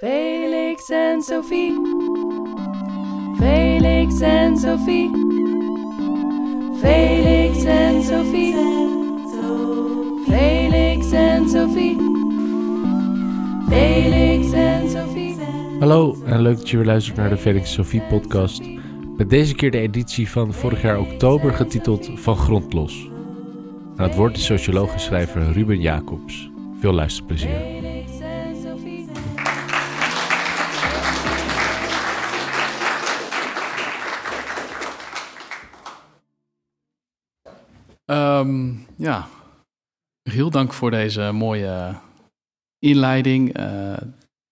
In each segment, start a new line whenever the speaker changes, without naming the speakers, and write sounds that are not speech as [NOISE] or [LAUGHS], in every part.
Felix en Sophie. Felix en Sophie. Felix en Sophie. Felix en Sophie. Felix en Sophie.
Hallo en leuk dat je weer luistert naar de Felix Sophie podcast. Met deze keer de editie van vorig jaar oktober getiteld Van Grond Los. Het woord de socioloog en schrijver Ruben Jacobs. Veel luisterplezier.
Ehm, ja, heel dank voor deze mooie inleiding. Eh,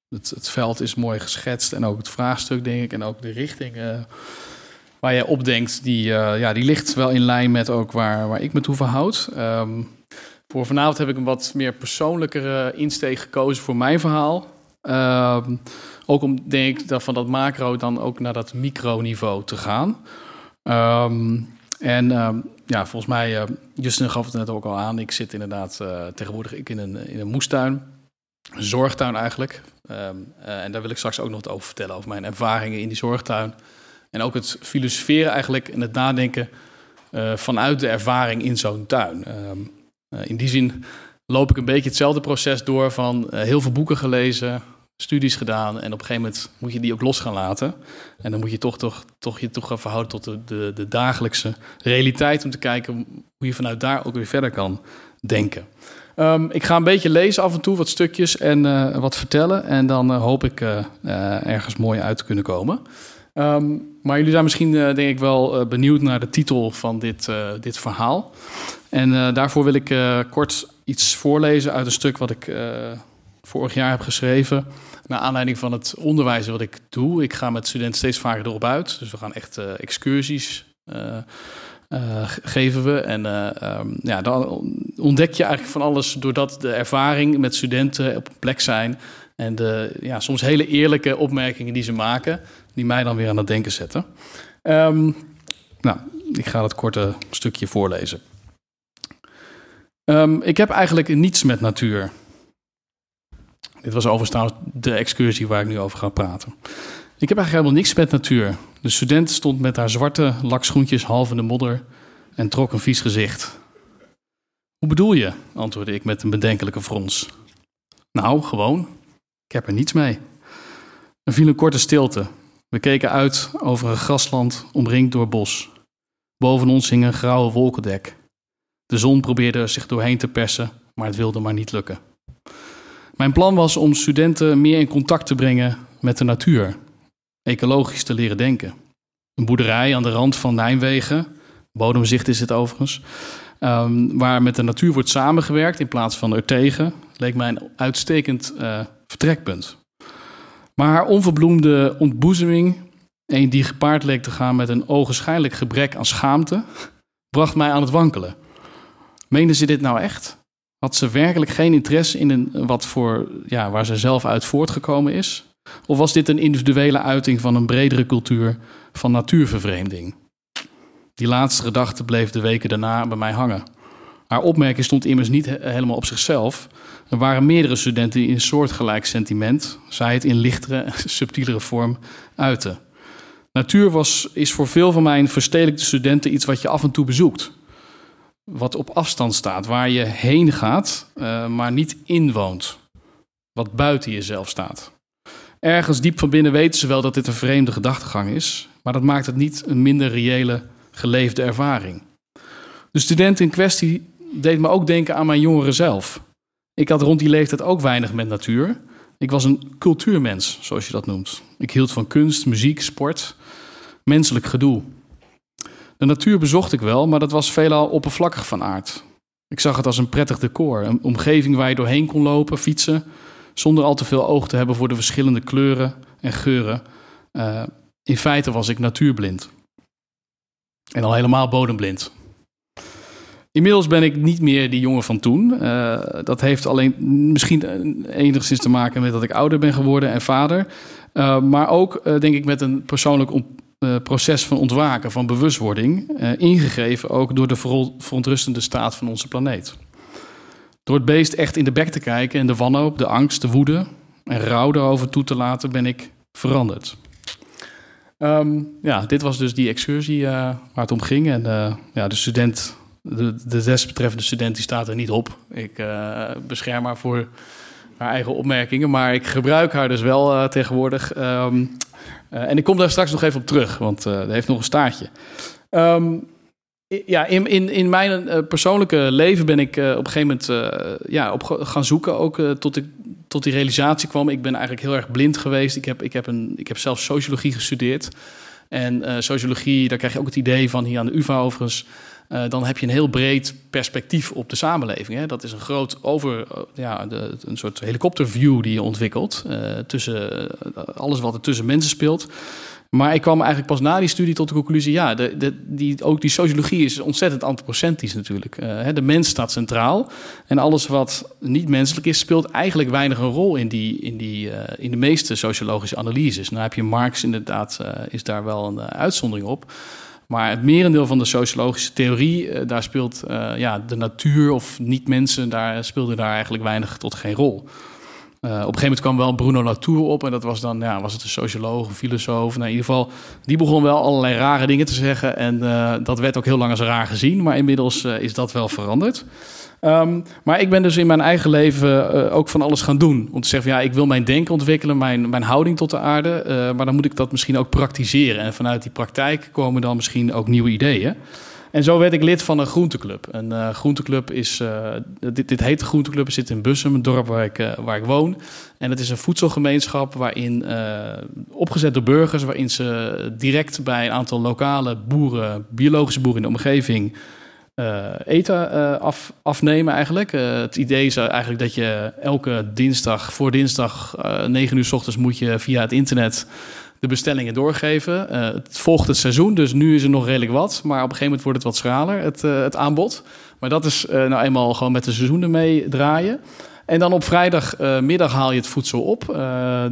het, het veld is mooi geschetst en ook het vraagstuk, denk ik, en ook de richting eh, waar jij opdenkt, die, eh, ja, die ligt wel in lijn met ook waar, waar ik me toe verhoud. Ehm, voor vanavond heb ik een wat meer persoonlijkere insteek gekozen voor mijn verhaal. Ehm, ook om, denk ik, dat van dat macro dan ook naar dat microniveau te gaan. Ehm, en ehm, ja, volgens mij, eh, Justin gaf het net ook al aan. Ik zit inderdaad eh, tegenwoordig ik in, een, in een moestuin. Een zorgtuin eigenlijk. Ehm, eh, en daar wil ik straks ook nog wat over vertellen. Over mijn ervaringen in die zorgtuin. En ook het filosoferen eigenlijk en het nadenken eh, vanuit de ervaring in zo'n tuin. Ehm, in die zin loop ik een beetje hetzelfde proces door van heel veel boeken gelezen, studies gedaan. En op een gegeven moment moet je die ook los gaan laten. En dan moet je toch, toch, toch je toch gaan verhouden tot de, de, de dagelijkse realiteit. Om te kijken hoe je vanuit daar ook weer verder kan denken. Ehm, ik ga een beetje lezen af en toe, wat stukjes en eh, wat vertellen. En dan eh, hoop ik eh, ergens mooi uit te kunnen komen. Ehm, maar jullie zijn misschien, denk ik, wel benieuwd naar de titel van dit, dit verhaal. En daarvoor wil ik kort iets voorlezen uit een stuk wat ik vorig jaar heb geschreven. Naar aanleiding van het onderwijs wat ik doe. Ik ga met studenten steeds vaker erop uit. Dus we gaan echt eh, excursies eh, eh, ge- geven we. En eh, ehm, ja, dan ontdek je eigenlijk van alles doordat de ervaring met studenten op een plek zijn. En de ja, soms hele eerlijke opmerkingen die ze maken, die mij dan weer aan het denken zetten. Ehm, nou, ik ga het korte stukje voorlezen. Ehm, ik heb eigenlijk niets met natuur. Dit was overigens de excursie waar ik nu over ga praten. Ik heb eigenlijk helemaal niks met natuur. De student stond met haar zwarte lakschoentjes half in de modder en trok een vies gezicht. Hoe bedoel je? antwoordde ik met een bedenkelijke frons. Nou, gewoon. Ik heb er niets mee. Er viel een korte stilte. We keken uit over een grasland omringd door bos. Boven ons hing een grauwe wolkendek. De zon probeerde er zich doorheen te persen, maar het wilde maar niet lukken. Mijn plan was om studenten meer in contact te brengen met de natuur, ecologisch te leren denken. Een boerderij aan de rand van Nijmegen, bodemzicht is het overigens, ehm, waar met de natuur wordt samengewerkt in plaats van er tegen, leek mij een uitstekend eh, vertrekpunt. Maar haar onverbloemde ontboezeming, een die gepaard leek te gaan met een ogenschijnlijk gebrek aan schaamte, bracht mij aan het wankelen. Meende ze dit nou echt? Had ze werkelijk geen interesse in een, wat voor, ja, waar ze zelf uit voortgekomen is? Of was dit een individuele uiting van een bredere cultuur van natuurvervreemding? Die laatste gedachte bleef de weken daarna bij mij hangen. Haar opmerking stond immers niet he- helemaal op zichzelf. Er waren meerdere studenten die een soortgelijk sentiment, zij het in lichtere, [LAUGHS] subtielere vorm, uiten. Natuur was, is voor veel van mijn verstedelijkte studenten iets wat je af en toe bezoekt. Wat op afstand staat, waar je heen gaat, eh, maar niet inwoont. Wat buiten jezelf staat. Ergens diep van binnen weten ze wel dat dit een vreemde gedachtegang is, maar dat maakt het niet een minder reële, geleefde ervaring. De student in kwestie deed me ook denken aan mijn jongere zelf. Ik had rond die leeftijd ook weinig met natuur. Ik was een cultuurmens, zoals je dat noemt. Ik hield van kunst, muziek, sport, menselijk gedoe. De natuur bezocht ik wel, maar dat was veelal oppervlakkig van aard. Ik zag het als een prettig decor, een omgeving waar je doorheen kon lopen, fietsen, zonder al te veel oog te hebben voor de verschillende kleuren en geuren. Eh, in feite was ik natuurblind. En al helemaal bodemblind. Inmiddels ben ik niet meer die jongen van toen. Eh, dat heeft alleen misschien enigszins te maken met dat ik ouder ben geworden en vader. Maar ook, denk ik, met een persoonlijk on- proces van ontwaken, van bewustwording. Uh, ingegeven ook door de verontrustende staat van onze planeet. Door het beest echt in de bek te kijken en de wanhoop, de angst, de woede, en rouw erover toe te laten, ben ik veranderd. Ehm, ja, dit was dus die excursie eh, waar het om ging. En eh, ja, de student, de, de desbetreffende student, die staat er niet op. Ik eh, bescherm haar voor haar eigen opmerkingen, maar ik gebruik haar dus wel tegenwoordig. Ehm, en ik kom daar straks nog even op terug, want dat heeft nog een staartje. Ehm, ja, in, in, in mijn persoonlijke leven ben ik op een gegeven moment ja, op gaan zoeken, ook tot ik tot die realisatie kwam. Ik ben eigenlijk heel erg blind geweest. Ik heb, ik heb, een, ik heb zelf sociologie gestudeerd. En sociologie, daar krijg je ook het idee van hier aan de UvA overigens. Uh, dan heb je een heel breed perspectief op de samenleving. Hè? Dat is een groot over, uh, ja, een soort helikopterview die je ontwikkelt. tussen alles wat er tussen mensen speelt. Maar ik kwam eigenlijk pas na die studie tot de conclusie: ja, de, die, ook die sociologie is ontzettend antropocentrisch natuurlijk. Uh, de mens staat centraal. En alles wat niet menselijk is, speelt eigenlijk weinig een rol in, die, in, die, uh, in de meeste sociologische analyses. Nou heb je Marx inderdaad, uh, is daar wel een uitzondering op. Maar het merendeel van de sociologische theorie, daar speelt ja, de natuur of niet-mensen, daar speelde daar eigenlijk weinig tot geen rol. Uh, op een gegeven moment kwam wel Bruno Latour op. En dat was dan, ja, was het een socioloog, een filosoof. Nou, in ieder geval, die begon wel allerlei rare dingen te zeggen. En uh, dat werd ook heel lang als raar gezien. Maar inmiddels uh, is dat wel veranderd. Um, maar ik ben dus in mijn eigen leven ook van alles gaan doen. Om te zeggen, ja, ik wil mijn denken ontwikkelen, mijn, mijn houding tot de aarde. maar dan moet ik dat misschien ook praktiseren. En vanuit die praktijk komen dan misschien ook nieuwe ideeën. En zo werd ik lid van een groenteclub. Een uh, groenteclub is, uh, dit, dit heet de groenteclub, het zit in Bussum, een dorp waar ik, uh, waar ik woon. En het is een voedselgemeenschap waarin, opgezet door burgers, waarin ze direct bij een aantal lokale boeren, biologische boeren in de omgeving, eten af, afnemen eigenlijk. het idee is eigenlijk dat je elke dinsdag, voor dinsdag, 9 uur s ochtends moet je via het internet de bestellingen doorgeven. Uh, het volgt het seizoen, dus nu is er nog redelijk wat. Maar op een gegeven moment wordt het wat schraler, het, uh, het aanbod. Maar dat is uh, nou eenmaal gewoon met de seizoenen mee draaien. En dan op vrijdagmiddag haal je het voedsel op.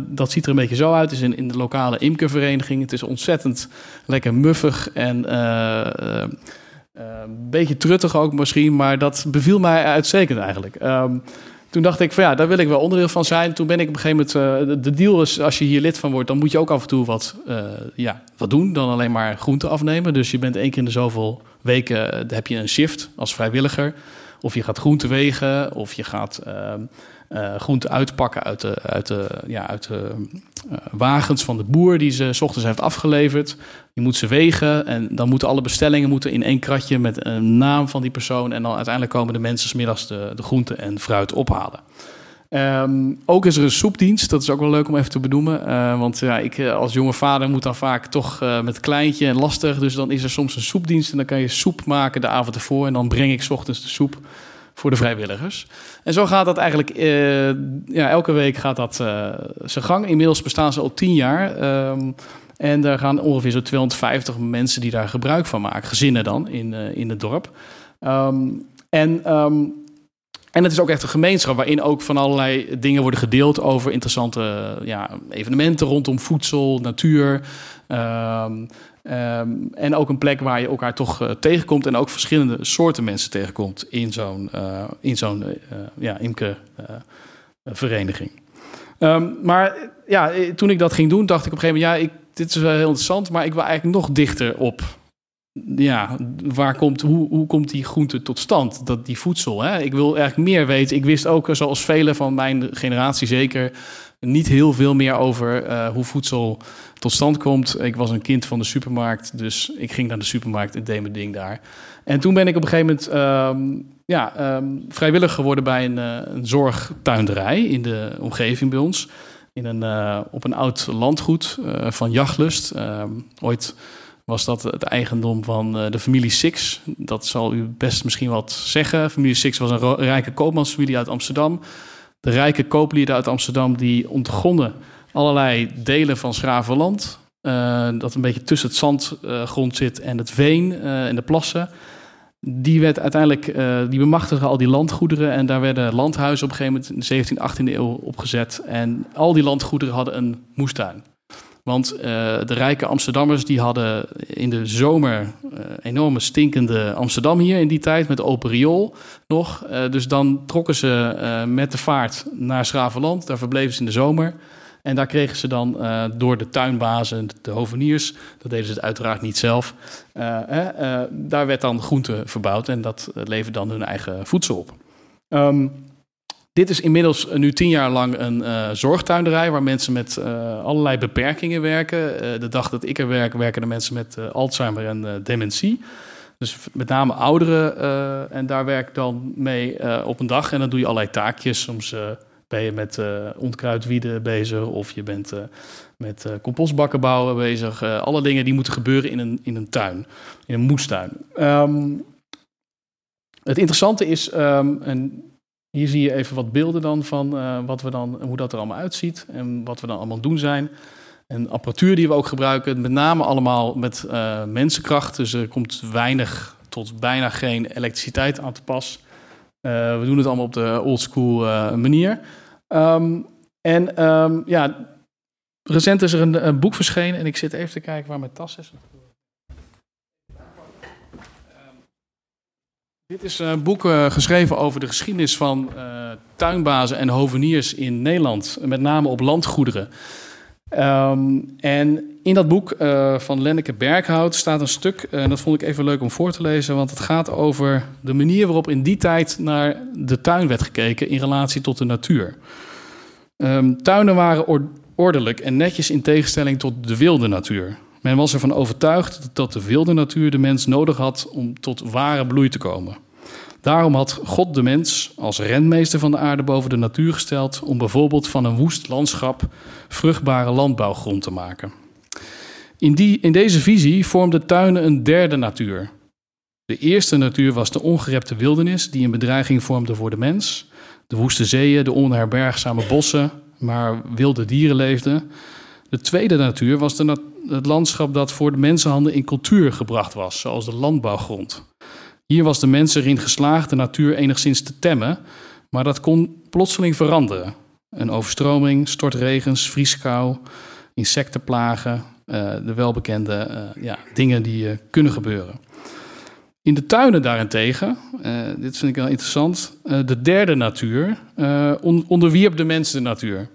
dat ziet er een beetje zo uit. Het is in, in de lokale imkervereniging. Het is ontzettend lekker muffig en een beetje truttig ook misschien. Maar dat beviel mij uitstekend eigenlijk. Um, toen dacht ik van ja, daar wil ik wel onderdeel van zijn. Toen ben ik op een gegeven moment, uh, de deal is als je hier lid van wordt, dan moet je ook af en toe wat, uh, ja, wat doen dan alleen maar groenten afnemen. Dus je bent één keer in de zoveel weken, uh, heb je een shift als vrijwilliger. Of je gaat groenten wegen, of je gaat ehm, uh, groenten uitpakken uit de, uit de, ja, uit de uh, wagens van de boer die ze s ochtends heeft afgeleverd. Je moet ze wegen en dan moeten alle bestellingen moeten in één kratje met een naam van die persoon. En dan uiteindelijk komen de mensen smiddags de, de groenten en fruit ophalen. Um, ook is er een soepdienst, dat is ook wel leuk om even te benoemen. Uh, want ja, ik als jonge vader moet dan vaak toch uh, met kleintje en lastig. Dus dan is er soms een soepdienst en dan kan je soep maken de avond ervoor. En dan breng ik s ochtends de soep voor de vrijwilligers. En zo gaat dat eigenlijk, uh, ja, elke week gaat dat uh, zijn gang. Inmiddels bestaan ze al tien jaar. Um, en er gaan ongeveer zo 250 mensen die daar gebruik van maken, gezinnen dan, in, uh, in het dorp. Um, en, um, en het is ook echt een gemeenschap waarin ook van allerlei dingen worden gedeeld over interessante ja, evenementen rondom voedsel, natuur. Um, en ook een plek waar je elkaar toch uh, tegenkomt en ook verschillende soorten mensen tegenkomt in zo'n uh, in zo'n uh, ja, imkervereniging. Um, maar ja, toen ik dat ging doen, dacht ik op een gegeven moment, ja, ik, dit is wel heel interessant, maar ik wil eigenlijk nog dichter op. Ja, waar komt, hoe, hoe komt die groente tot stand? Dat, die voedsel. Hè? Ik wil eigenlijk meer weten. Ik wist ook, zoals velen van mijn generatie zeker, niet heel veel meer over uh, hoe voedsel tot stand komt. Ik was een kind van de supermarkt, dus ik ging naar de supermarkt en deed mijn ding daar. En toen ben ik op een gegeven moment um, ja, um, vrijwillig geworden bij een, uh, een, zorgtuinderij in de omgeving bij ons. In een, uh, op een oud landgoed van jachtlust. Um, ooit was dat het eigendom van de familie Six. Dat zal u best misschien wat zeggen. Familie Six was een rijke koopmansfamilie uit Amsterdam de rijke kooplieden uit Amsterdam die ontgonnen allerlei delen van Schravenland. Uh, dat een beetje tussen het zandgrond uh, zit en het veen uh, en de plassen. Die werd uiteindelijk, die bemachtigden al die landgoederen. En daar werden landhuizen op een gegeven moment in de 17e, 18e eeuw opgezet. En al die landgoederen hadden een moestuin. Want eh, de rijke Amsterdammers die hadden in de zomer uh, enorme stinkende Amsterdam hier in die tijd met open riool nog. Uh, dus dan trokken ze met de vaart naar Schravenland. Daar verbleven ze in de zomer. En daar kregen ze dan door de tuinbazen, de hoveniers, dat deden ze het uiteraard niet zelf. daar werd dan groente verbouwd en dat leverde dan hun eigen voedsel op. Um, dit is inmiddels nu tien jaar lang een uh, waar mensen met uh, allerlei beperkingen werken. De dag dat ik er werk, werken de mensen met Alzheimer en dementie. Dus met name ouderen. en daar werk ik dan mee op een dag. En dan doe je allerlei taakjes. Soms ben je met onkruidwieden bezig of je bent met compostbakken bouwen bezig. alle dingen die moeten gebeuren in een, in een tuin, in een moestuin. Um, het interessante is, um, hier zie je even wat beelden dan van uh, wat we dan, hoe dat er allemaal uitziet en wat we dan allemaal doen zijn. En apparatuur die we ook gebruiken, met name allemaal met uh, mensenkracht. Dus er komt weinig tot bijna geen elektriciteit aan te pas. Uh, we doen het allemaal op de oldschool manier. Um, en um, ja, recent is er een, een, boek verschenen en ik zit even te kijken waar mijn tas is. Dit is een boek uh, geschreven over de geschiedenis van uh, tuinbazen en hoveniers in Nederland, met name op landgoederen. Um, en in dat boek van Lenneke Berghout staat een stuk, en dat vond ik even leuk om voor te lezen, want het gaat over de manier waarop in die tijd naar de tuin werd gekeken in relatie tot de natuur. Um, tuinen waren ordelijk en netjes in tegenstelling tot de wilde natuur. Men was ervan overtuigd dat de wilde natuur de mens nodig had om tot ware bloei te komen. Daarom had God de mens als renmeester van de aarde boven de natuur gesteld om bijvoorbeeld van een woest landschap vruchtbare landbouwgrond te maken. In, die, in deze visie vormden tuinen een derde natuur. De eerste natuur was de ongerepte wildernis die een bedreiging vormde voor de mens. De woeste zeeën, de onherbergzame bossen, waar wilde dieren leefden. De tweede natuur was de nat het landschap dat voor de mensenhanden in cultuur gebracht was, zoals de landbouwgrond. Hier was de mens erin geslaagd de natuur enigszins te temmen, maar dat kon plotseling veranderen. Een overstroming, stortregens, vrieskou, insectenplagen, uh, de welbekende uh, ja, dingen die uh, kunnen gebeuren. In de tuinen daarentegen, dit vind ik wel interessant, de derde natuur on onderwierp de mens de natuur.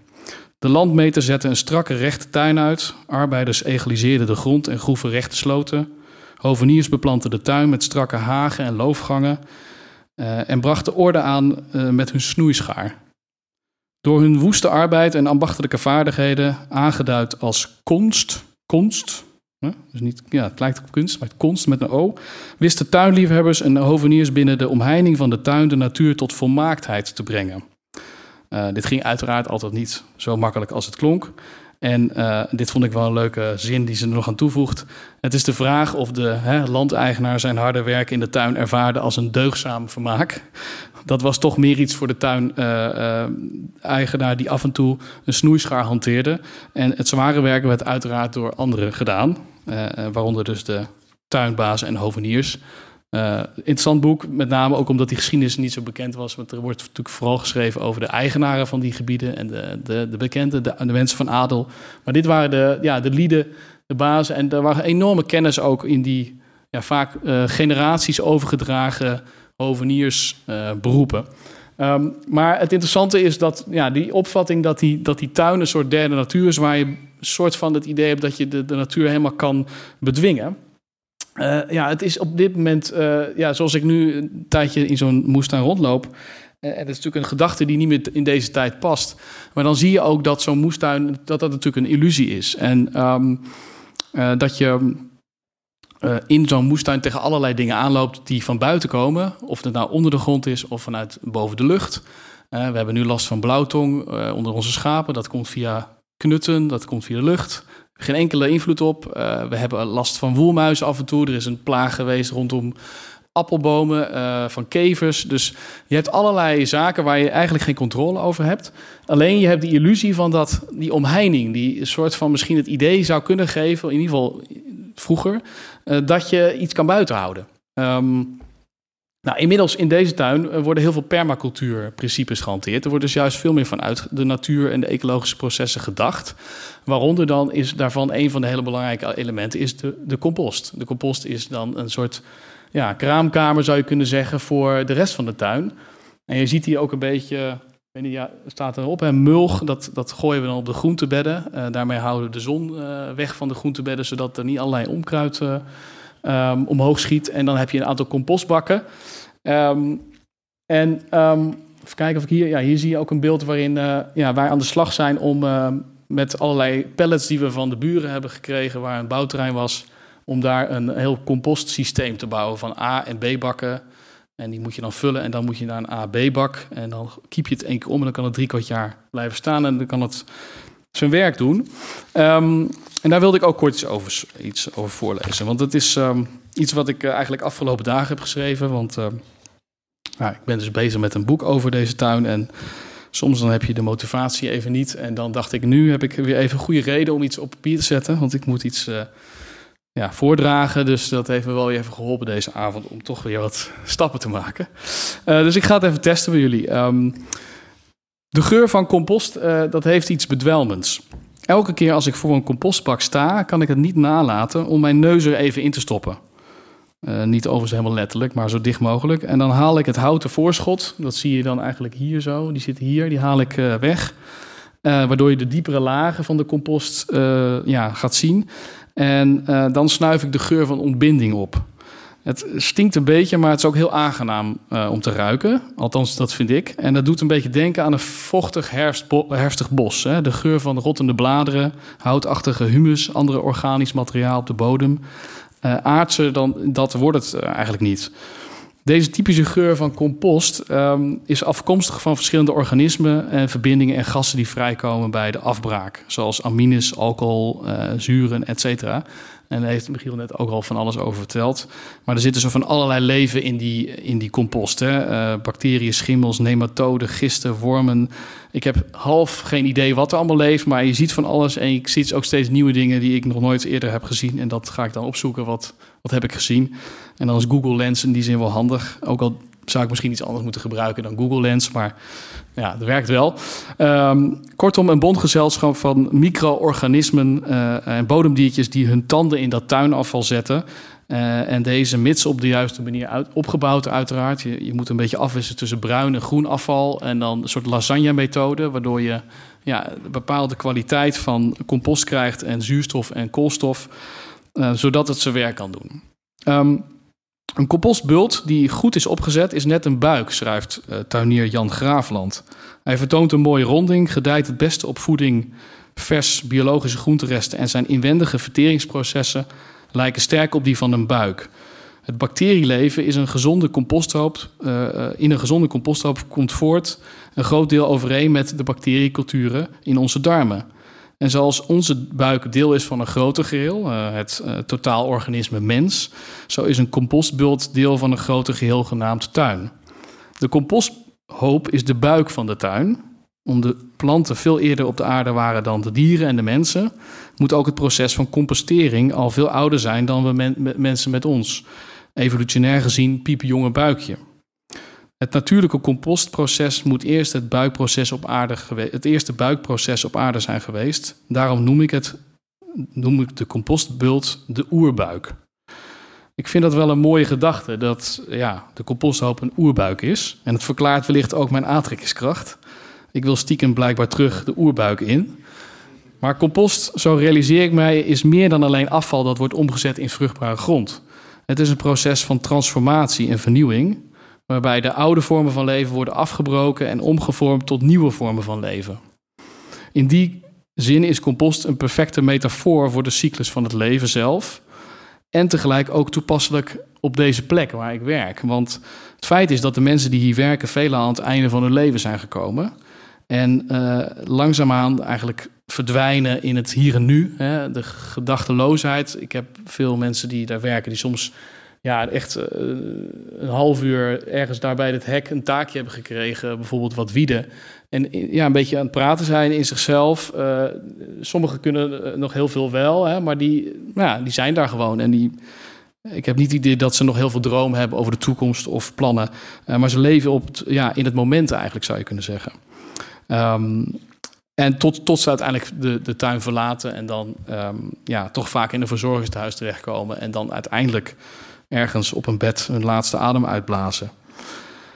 De landmeter zette een strakke rechte tuin uit. Arbeiders egaliseerden de grond en groeven rechte sloten. Hoveniers beplanten de tuin met strakke hagen en loofgangen. Uh, en brachten orde aan uh, met hun snoeischaar. Door hun woeste arbeid en ambachtelijke vaardigheden, aangeduid als konst, konst, hè? dus niet, ja, het lijkt op kunst, maar konst met een O, wisten tuinliefhebbers en hoveniers binnen de omheining van de tuin de natuur tot volmaaktheid te brengen. Uh, dit ging uiteraard altijd niet zo makkelijk als het klonk. En uh, dit vond ik wel een leuke zin die ze er nog aan toevoegt. Het is de vraag of de hè, landeigenaar zijn harde werk in de tuin ervaarde als een deugzaam vermaak. Dat was toch meer iets voor de tuin-eigenaar uh, die af en toe een snoeischaar hanteerde. En het zware werk werd uiteraard door anderen gedaan, waaronder dus de tuinbazen en hoveniers. Uh, interessant boek, met name ook omdat die geschiedenis niet zo bekend was. Want er wordt natuurlijk vooral geschreven over de eigenaren van die gebieden en de, de, de bekenden, de, mensen van adel. Maar dit waren de, ja, de lieden, de bazen. En er waren enorme kennis ook in die ja, vaak uh, generaties overgedragen hoveniersberoepen. Uh, um, maar het interessante is dat ja, die opvatting dat die, dat die tuin een soort derde natuur is, waar je een soort van het idee hebt dat je de, de natuur helemaal kan bedwingen. Uh, ja, het is op dit moment, uh, ja, zoals ik nu een tijdje in zo'n moestuin rondloop. En dat is natuurlijk een gedachte die niet meer in deze tijd past. Maar dan zie je ook dat zo'n moestuin, dat dat natuurlijk een illusie is. En um, dat je in zo'n moestuin tegen allerlei dingen aanloopt die van buiten komen. Of het nou onder de grond is of vanuit boven de lucht. we hebben nu last van blauwtong onder onze schapen. Dat komt via knutten, dat komt via de lucht geen enkele invloed op. Uh, we hebben last van woelmuizen af en toe. Er is een plaag geweest rondom appelbomen, uh, van kevers. Dus je hebt allerlei zaken waar je eigenlijk geen controle over hebt. Alleen je hebt die illusie van dat, die omheining, die soort van misschien het idee zou kunnen geven, in ieder geval vroeger, uh, dat je iets kan buitenhouden. Um, Nou, inmiddels in deze tuin eh, worden heel veel permacultuurprincipes gehanteerd. Er wordt dus juist veel meer vanuit de natuur en de ecologische processen gedacht. Waaronder dan is daarvan een van de hele belangrijke elementen is de, de compost. De compost is dan een soort ja, kraamkamer, zou je kunnen zeggen, voor de rest van de tuin. En je ziet hier ook een beetje, weet niet, ja, staat erop, hè, mulg, dat, dat gooien we dan op de groentebedden. Eh, daarmee houden we de zon eh, weg van de groentebedden, zodat er niet allerlei onkruid ehm, omhoog schiet. En dan heb je een aantal compostbakken. Ehm, en ehm, even kijken of ik hier, ja, hier zie je ook een beeld waarin eh, ja, wij aan de slag zijn om met allerlei pallets die we van de buren hebben gekregen, waar een bouwterrein was, om daar een heel compostsysteem te bouwen van A- en B-bakken. En die moet je dan vullen en dan moet je naar een A-B-bak. En dan kiep je het één keer om en dan kan het drie kwart jaar blijven staan en dan kan het zijn werk doen. Ehm, en daar wilde ik ook kort iets over, iets over voorlezen. Want het is ehm, iets wat ik eh, eigenlijk afgelopen dagen heb geschreven. Want nou, ik ben dus bezig met een boek over deze tuin. En soms dan heb je de motivatie even niet. En dan dacht ik, nu heb ik weer even goede reden om iets op papier te zetten. Want ik moet iets eh, ja, voordragen. Dus dat heeft me wel even geholpen deze avond om toch weer wat stappen te maken. Eh, dus ik ga het even testen bij jullie. De geur van compost, eh, dat heeft iets bedwelmends. Elke keer als ik voor een compostbak sta, kan ik het niet nalaten om mijn neus er even in te stoppen. Eh, niet overigens helemaal letterlijk, maar zo dicht mogelijk. En dan haal ik het houten voorschot, dat zie je dan eigenlijk hier zo, die zit hier, die haal ik eh, weg. Waardoor je de diepere lagen van de compost ja, gaat zien. En dan snuif ik de geur van ontbinding op. Het stinkt een beetje, maar het is ook heel aangenaam eh, om te ruiken. Althans, dat vind ik. En dat doet een beetje denken aan een vochtig herfstbo- herfstig bos. Hè? De geur van rottende bladeren, houtachtige humus, andere organisch materiaal op de bodem. Aardse, dan, dat wordt het eh, eigenlijk niet. Deze typische geur van compost ehm, is afkomstig van verschillende organismen en verbindingen en gassen die vrijkomen bij de afbraak. Zoals amines, alcohol, eh, zuren, etc. En daar heeft Michiel net ook al van alles over verteld. Maar er zit dus zo van allerlei leven in die, in die compost. Hè? Eh, bacteriën, schimmels, nematoden, gisten, wormen. Ik heb half geen idee wat er allemaal leeft, maar je ziet van alles. En ik zie ook steeds nieuwe dingen die ik nog nooit eerder heb gezien. En dat ga ik dan opzoeken. Wat, wat heb ik gezien? En dan is Google Lens in die zin wel handig. Ook al zou ik misschien iets anders moeten gebruiken dan Google Lens. Maar ja, het werkt wel. Ehm, kortom, een bondgezelschap van micro-organismen eh, en bodemdiertjes die hun tanden in dat tuinafval zetten. Eh, en deze mits op de juiste manier opgebouwd uiteraard. Je, je moet een beetje afwisselen tussen bruin en groen afval. En dan een soort lasagne-methode, waardoor je ja, een bepaalde kwaliteit van compost krijgt en zuurstof en koolstof. eh, zodat het zijn werk kan doen. Ehm, een compostbult die goed is opgezet is net een buik, schrijft eh, tuinier Jan Graafland. Hij vertoont een mooie ronding, gedijt het beste op voeding, vers biologische groenteresten en zijn inwendige verteringsprocessen lijken sterk op die van een buik. Het bacterieleven is een gezonde composthoop. eh, eh, in een gezonde composthoop komt voort een groot deel overeen met de bacterieculturen in onze darmen. En zoals onze buik deel is van een groter geheel, eh, het eh, totaalorganisme mens, zo is een compostbult deel van een groter geheel genaamd tuin. De composthoop is de buik van de tuin. Om de planten veel eerder op de aarde waren dan de dieren en de mensen, moet ook het proces van compostering al veel ouder zijn dan we mensen met ons. Evolutionair gezien piepjonge buikje. Het natuurlijke compostproces moet eerst het, buikproces op aarde het eerste buikproces op aarde zijn geweest. Daarom noem ik, het, noem ik de compostbult de oerbuik. Ik vind dat wel een mooie gedachte, dat ja, de composthoop een oerbuik is. En het verklaart wellicht ook mijn aantrekkingskracht. Ik wil stiekem blijkbaar terug de oerbuik in. Maar compost, zo realiseer ik mij, is meer dan alleen afval dat wordt omgezet in vruchtbare grond. Het is een proces van transformatie en vernieuwing, waarbij de oude vormen van leven worden afgebroken en omgevormd tot nieuwe vormen van leven. In die zin is compost een perfecte metafoor voor de cyclus van het leven zelf en tegelijk ook toepasselijk op deze plek waar ik werk. Want het feit is dat de mensen die hier werken veelal aan het einde van hun leven zijn gekomen en eh, langzaamaan eigenlijk verdwijnen in het hier en nu. Hè, de gedachteloosheid. Ik heb veel mensen die daar werken die soms ja, echt eh, een half uur ergens daar bij het hek een taakje hebben gekregen, bijvoorbeeld wat wieden. En eh, ja, een beetje aan het praten zijn in zichzelf. Eh, sommigen kunnen nog heel veel wel, hè, maar die, ja, die zijn daar gewoon en die, Ik heb niet het idee dat ze nog heel veel dromen hebben over de toekomst of plannen. Maar ze leven op ja, in het moment eigenlijk, zou je kunnen zeggen. Um, en tot, tot ze uiteindelijk de, de tuin verlaten en dan um, ja, toch vaak in een verzorgingstehuis terechtkomen. En dan uiteindelijk ergens op een bed hun laatste adem uitblazen.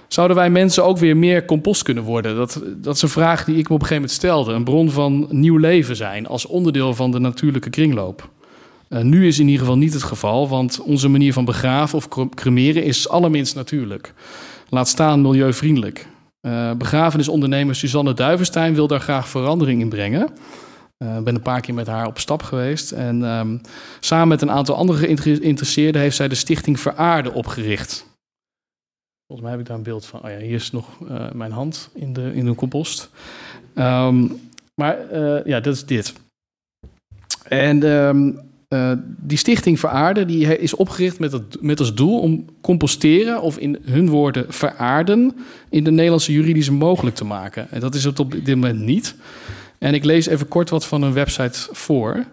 Zouden wij mensen ook weer meer compost kunnen worden? Dat, dat is een vraag die ik me op een gegeven moment stelde. Een bron van nieuw leven zijn als onderdeel van de natuurlijke kringloop. Uh, nu is in ieder geval niet het geval, want onze manier van begraven of cremeren is allerminst natuurlijk. Laat staan milieuvriendelijk. Uh, begrafenisondernemer Suzanne Duivenstein wil daar graag verandering in brengen. Ik uh, ben een paar keer met haar op stap geweest. En um, samen met een aantal andere geïnteresseerden heeft zij de Stichting Veraarde opgericht. Volgens mij heb ik daar een beeld van. Oh ja, hier is nog uh, mijn hand in de, in de compost. Um, maar ja, dat is dit. En uh, die stichting Veraarden die is opgericht met, het, met als doel om composteren, of in hun woorden veraarden, in de Nederlandse juridische mogelijk te maken. En dat is het op dit moment niet. En ik lees even kort wat van een website voor.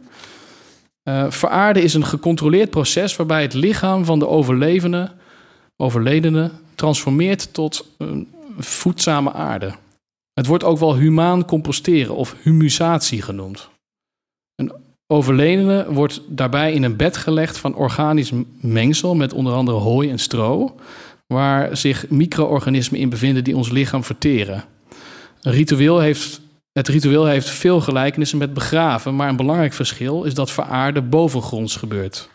Uh, veraarden is een gecontroleerd proces waarbij het lichaam van de overlevende, overledene transformeert tot een voedzame aarde. Het wordt ook wel humaan composteren of humusatie genoemd. Een overledene wordt daarbij in een bed gelegd van organisch mengsel met onder andere hooi en stro, waar zich micro-organismen in bevinden die ons lichaam verteren. Een ritueel heeft, het ritueel heeft veel gelijkenissen met begraven, maar een belangrijk verschil is dat veraarden bovengronds gebeurt.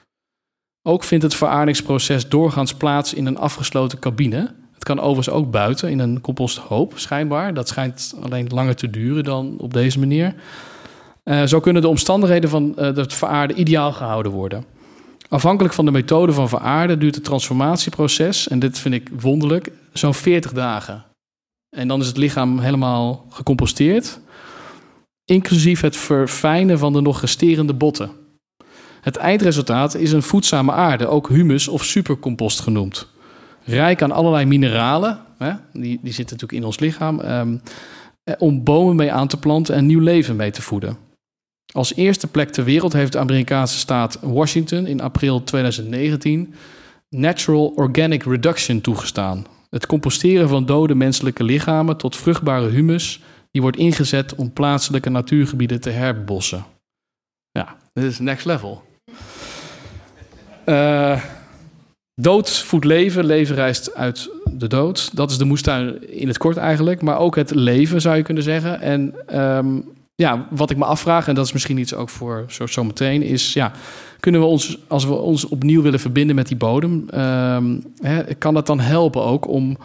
Ook vindt het veraardingsproces doorgaans plaats in een afgesloten cabine. Het kan overigens ook buiten in een composthoop, schijnbaar. Dat schijnt alleen langer te duren dan op deze manier. Uh, zo kunnen de omstandigheden van uh, het veraarden ideaal gehouden worden. Afhankelijk van de methode van veraarden duurt het transformatieproces, en dit vind ik wonderlijk, zo'n 40 dagen. En dan is het lichaam helemaal gecomposteerd, inclusief het verfijnen van de nog resterende botten. Het eindresultaat is een voedzame aarde, ook humus of supercompost genoemd. Rijk aan allerlei mineralen, hè, die, die zitten natuurlijk in ons lichaam, um, om bomen mee aan te planten en nieuw leven mee te voeden. Als eerste plek ter wereld heeft de Amerikaanse staat Washington in april 2019 Natural Organic Reduction toegestaan. Het composteren van dode menselijke lichamen tot vruchtbare humus, die wordt ingezet om plaatselijke natuurgebieden te herbebossen. Ja, dit is next level. Uh, dood voedt leven, leven reist uit de dood. Dat is de moestuin in het kort eigenlijk, maar ook het leven zou je kunnen zeggen. En um, ja, wat ik me afvraag, en dat is misschien iets ook voor zo, zo meteen, is ja, kunnen we ons, als we ons opnieuw willen verbinden met die bodem, uh, hè, kan dat dan helpen ook om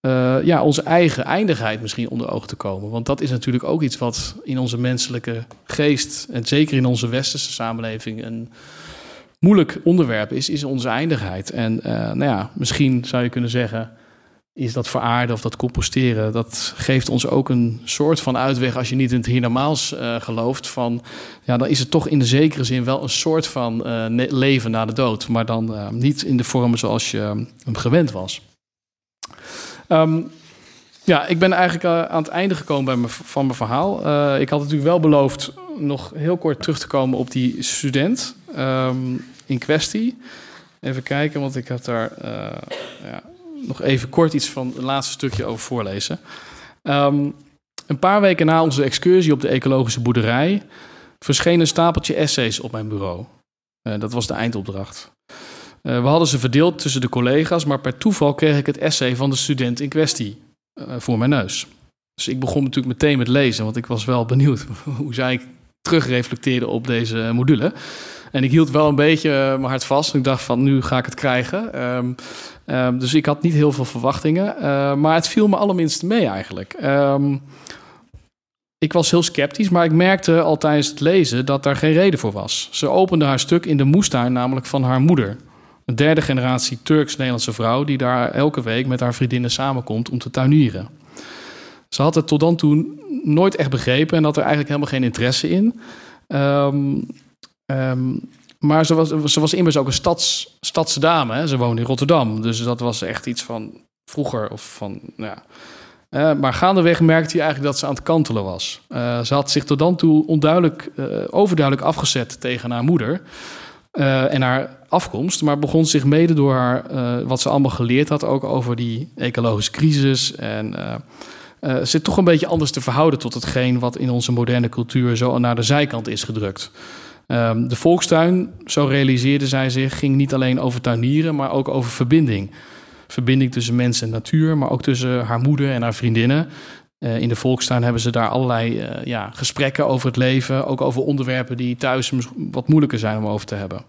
uh, ja, onze eigen eindigheid misschien onder ogen te komen? Want dat is natuurlijk ook iets wat in onze menselijke geest, en zeker in onze westerse samenleving, een moeilijk onderwerp is, is onze eindigheid. En uh, nou ja, misschien zou je kunnen zeggen is dat veraarden of dat composteren. Dat geeft ons ook een soort van uitweg als je niet in het hiernamaals uh, gelooft. Van, ja, dan is het toch in de zekere zin wel een soort van uh, leven na de dood. Maar dan uh, niet in de vormen zoals je hem gewend was. Um, ja, ik ben eigenlijk aan het einde gekomen bij van mijn verhaal. ik had natuurlijk wel beloofd nog heel kort terug te komen op die student um, in kwestie. Even kijken, want ik heb daar... ja, nog even kort iets van het laatste stukje over voorlezen. Um, een paar weken na onze excursie op de ecologische boerderij verscheen een stapeltje essays op mijn bureau. Uh, dat was de eindopdracht. Uh, we hadden ze verdeeld tussen de collega's, maar per toeval kreeg ik het essay van de student in kwestie uh, voor mijn neus. Dus ik begon natuurlijk meteen met lezen, want ik was wel benieuwd [LAUGHS] hoe zij terugreflecteerde op deze module. En ik hield wel een beetje mijn hart vast. Ik dacht van, nu ga ik het krijgen. Um, Um, dus ik had niet heel veel verwachtingen. Uh, maar het viel me allerminst mee eigenlijk. Um, ik was heel sceptisch, maar ik merkte al tijdens het lezen dat daar geen reden voor was. Ze opende haar stuk in de moestuin, namelijk van haar moeder. Een derde generatie Turks-Nederlandse vrouw die daar elke week met haar vriendinnen samenkomt om te tuinieren. Ze had het tot dan toe nooit echt begrepen en had er eigenlijk helemaal geen interesse in. Um, um, maar ze was, ze was immers ook een stads, stadse dame. Hè? Ze woonde in Rotterdam. Dus dat was echt iets van vroeger. Of van, nou ja. Uh, maar gaandeweg merkte hij eigenlijk dat ze aan het kantelen was. Uh, ze had zich tot dan toe onduidelijk, uh, overduidelijk afgezet tegen haar moeder. eh, en haar afkomst, maar begon zich mede door haar, eh, wat ze allemaal geleerd had, ook over die ecologische crisis. En zit toch een beetje anders te verhouden tot hetgeen wat in onze moderne cultuur zo naar de zijkant is gedrukt. Um, de volkstuin, zo realiseerde zij zich, ging niet alleen over tuinieren, maar ook over verbinding. Verbinding tussen mens en natuur, maar ook tussen haar moeder en haar vriendinnen. Uh, in de volkstuin hebben ze daar allerlei uh, ja, gesprekken over het leven, ook over onderwerpen die thuis wat moeilijker zijn om over te hebben.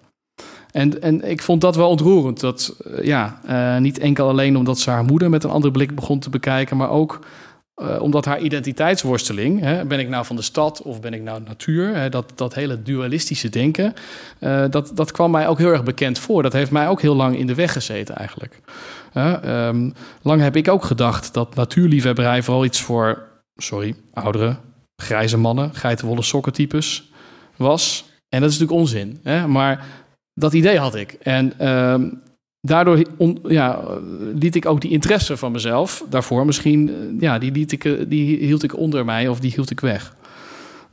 En, en ik vond dat wel ontroerend. Dat, ja, niet enkel alleen omdat ze haar moeder met een andere blik begon te bekijken, maar ook uh, omdat haar identiteitsworsteling, hè, ben ik nou van de stad of ben ik nou natuur, hè, dat, dat hele dualistische denken, uh, dat, dat kwam mij ook heel erg bekend voor. Dat heeft mij ook heel lang in de weg gezeten eigenlijk. Um, lang heb ik ook gedacht dat natuurliefhebberij vooral iets voor, sorry, oudere, grijze mannen, geitenwolle sokkentypes was. En dat is natuurlijk onzin. Hè? Maar dat idee had ik. En um, daardoor liet ik ook die interesse van mezelf daarvoor misschien, eh, ja, die, liet ik, eh, die hield ik onder mij of die hield ik weg.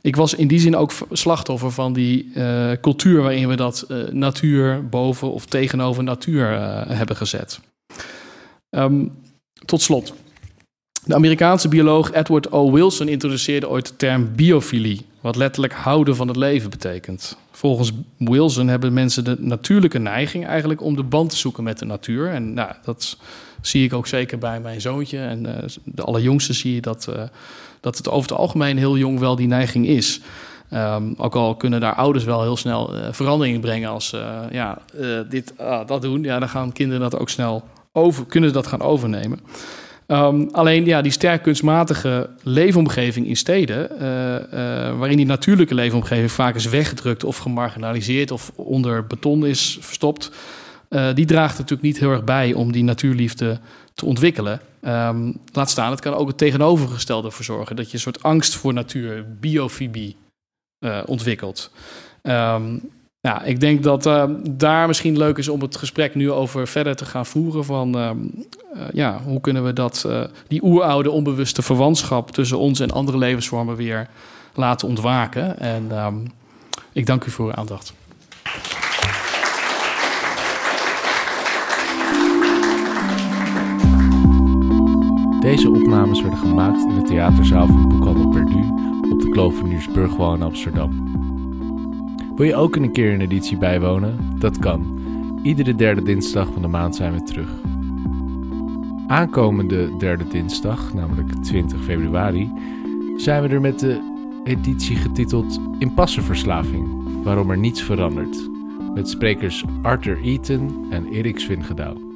Ik was in die zin ook slachtoffer van die uh, cultuur waarin we dat natuur boven of tegenover natuur hebben gezet. Um, tot slot. De Amerikaanse bioloog Edward O. Wilson introduceerde ooit de term biofilie, wat letterlijk houden van het leven betekent. Volgens Wilson hebben mensen de natuurlijke neiging eigenlijk om de band te zoeken met de natuur. En nou, dat zie ik ook zeker bij mijn zoontje. En uh, de allerjongste zie je dat, uh, dat het over het algemeen heel jong wel die neiging is. Um, ook al kunnen daar ouders wel heel snel uh, verandering brengen als ja, dit, ah, dat doen. Ja, dan gaan kinderen dat ook snel over, kunnen dat gaan overnemen. Um, alleen ja, die sterk kunstmatige leefomgeving in steden, uh, uh, waarin die natuurlijke leefomgeving vaak is weggedrukt of gemarginaliseerd of onder beton is verstopt, uh, die draagt natuurlijk niet heel erg bij om die natuurliefde te ontwikkelen. Um, laat staan, het kan ook het tegenovergestelde voor zorgen, dat je een soort angst voor natuur, biofobie, ontwikkelt. Um, ja, ik denk dat uh, daar misschien leuk is om het gesprek nu over verder te gaan voeren. Van uh, uh, ja, hoe kunnen we dat, die oeroude onbewuste verwantschap tussen ons en andere levensvormen weer laten ontwaken. En um, ik dank u voor uw aandacht.
Deze opnames werden gemaakt in de theaterzaal van Boekhandel Perdu op de Kloveniersburgwal in Amsterdam. Wil je ook een keer een editie bijwonen? Dat kan. Iedere derde dinsdag van de maand zijn we terug. Aankomende derde dinsdag, namelijk 20 februari, zijn we er met de editie getiteld Impassenverslaving, waarom er niets verandert. Met sprekers Arthur Eaton en Erik Swingedouw.